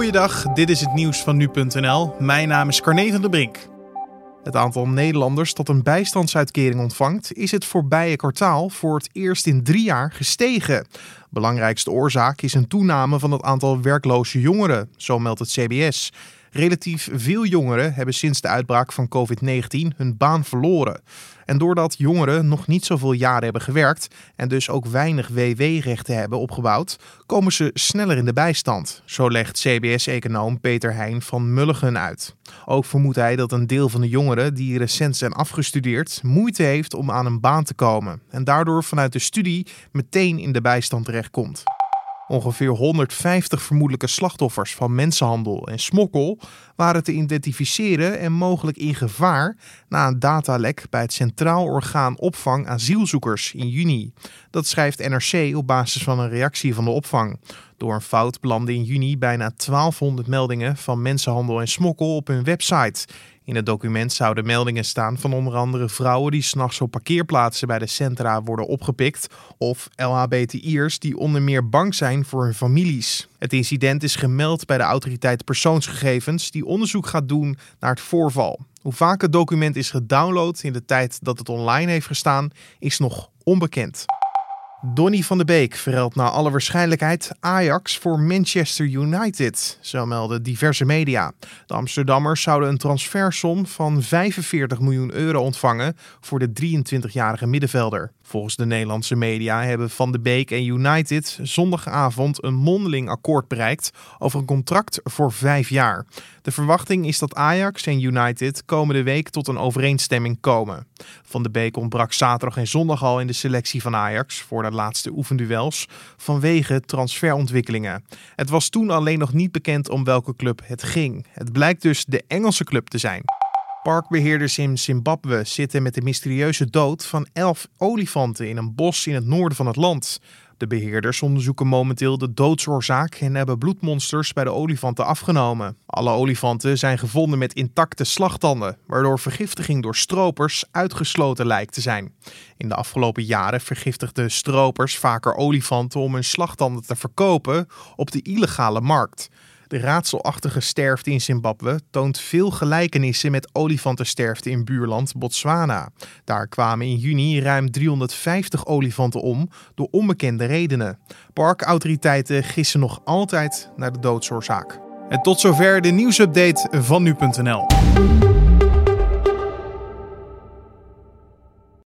Goeiedag, dit is het nieuws van nu.nl. Mijn naam is Carne van der Brink. Het aantal Nederlanders dat een bijstandsuitkering ontvangt, is het voorbije kwartaal voor het eerst in drie jaar gestegen. Belangrijkste oorzaak is een toename van het aantal werkloze jongeren, zo meldt het CBS. Relatief veel jongeren hebben sinds de uitbraak van COVID-19 hun baan verloren. En doordat jongeren nog niet zoveel jaren hebben gewerkt en dus ook weinig WW-rechten hebben opgebouwd, komen ze sneller in de bijstand. Zo legt CBS-econoom Peter Heijn van Mulligen uit. Ook vermoedt hij dat een deel van de jongeren die recent zijn afgestudeerd moeite heeft om aan een baan te komen en daardoor vanuit de studie meteen in de bijstand terechtkomt. Ongeveer 150 vermoedelijke slachtoffers van mensenhandel en smokkel waren te identificeren en mogelijk in gevaar na een datalek bij het Centraal Orgaan Opvang Asielzoekers in juni. Dat schrijft NRC op basis van een reactie van de opvang. Door een fout belanden in juni bijna 1200 meldingen van mensenhandel en smokkel op hun website. In het document zouden meldingen staan van onder andere vrouwen die s'nachts op parkeerplaatsen bij de centra worden opgepikt of LHBTI'ers die onder meer bang zijn voor hun families. Het incident is gemeld bij de autoriteit persoonsgegevens die onderzoek gaat doen naar het voorval. Hoe vaak het document is gedownload in de tijd dat het online heeft gestaan is nog onbekend. Donny van de Beek verruilt naar alle waarschijnlijkheid Ajax voor Manchester United, zo melden diverse media. De Amsterdammers zouden een transfersom van 45 miljoen euro ontvangen voor de 23-jarige middenvelder. Volgens de Nederlandse media hebben Van de Beek en United zondagavond een mondeling akkoord bereikt over een contract voor vijf jaar. De verwachting is dat Ajax en United komende week tot een overeenstemming komen. Van de Beek ontbrak zaterdag en zondag al in de selectie van Ajax voor de laatste oefenduels vanwege transferontwikkelingen. Het was toen alleen nog niet bekend om welke club het ging. Het blijkt dus de Engelse club te zijn. Parkbeheerders in Zimbabwe zitten met de mysterieuze dood van elf olifanten in een bos in het noorden van het land. De beheerders onderzoeken momenteel de doodsoorzaak en hebben bloedmonsters bij de olifanten afgenomen. Alle olifanten zijn gevonden met intacte slagtanden, waardoor vergiftiging door stropers uitgesloten lijkt te zijn. In de afgelopen jaren vergiftigden stropers vaker olifanten om hun slagtanden te verkopen op de illegale markt. De raadselachtige sterfte in Zimbabwe toont veel gelijkenissen met olifantensterfte in buurland Botswana. Daar kwamen in juni ruim 350 olifanten om door onbekende redenen. Parkautoriteiten gissen nog altijd naar de doodsoorzaak. En tot zover de nieuwsupdate van nu.nl.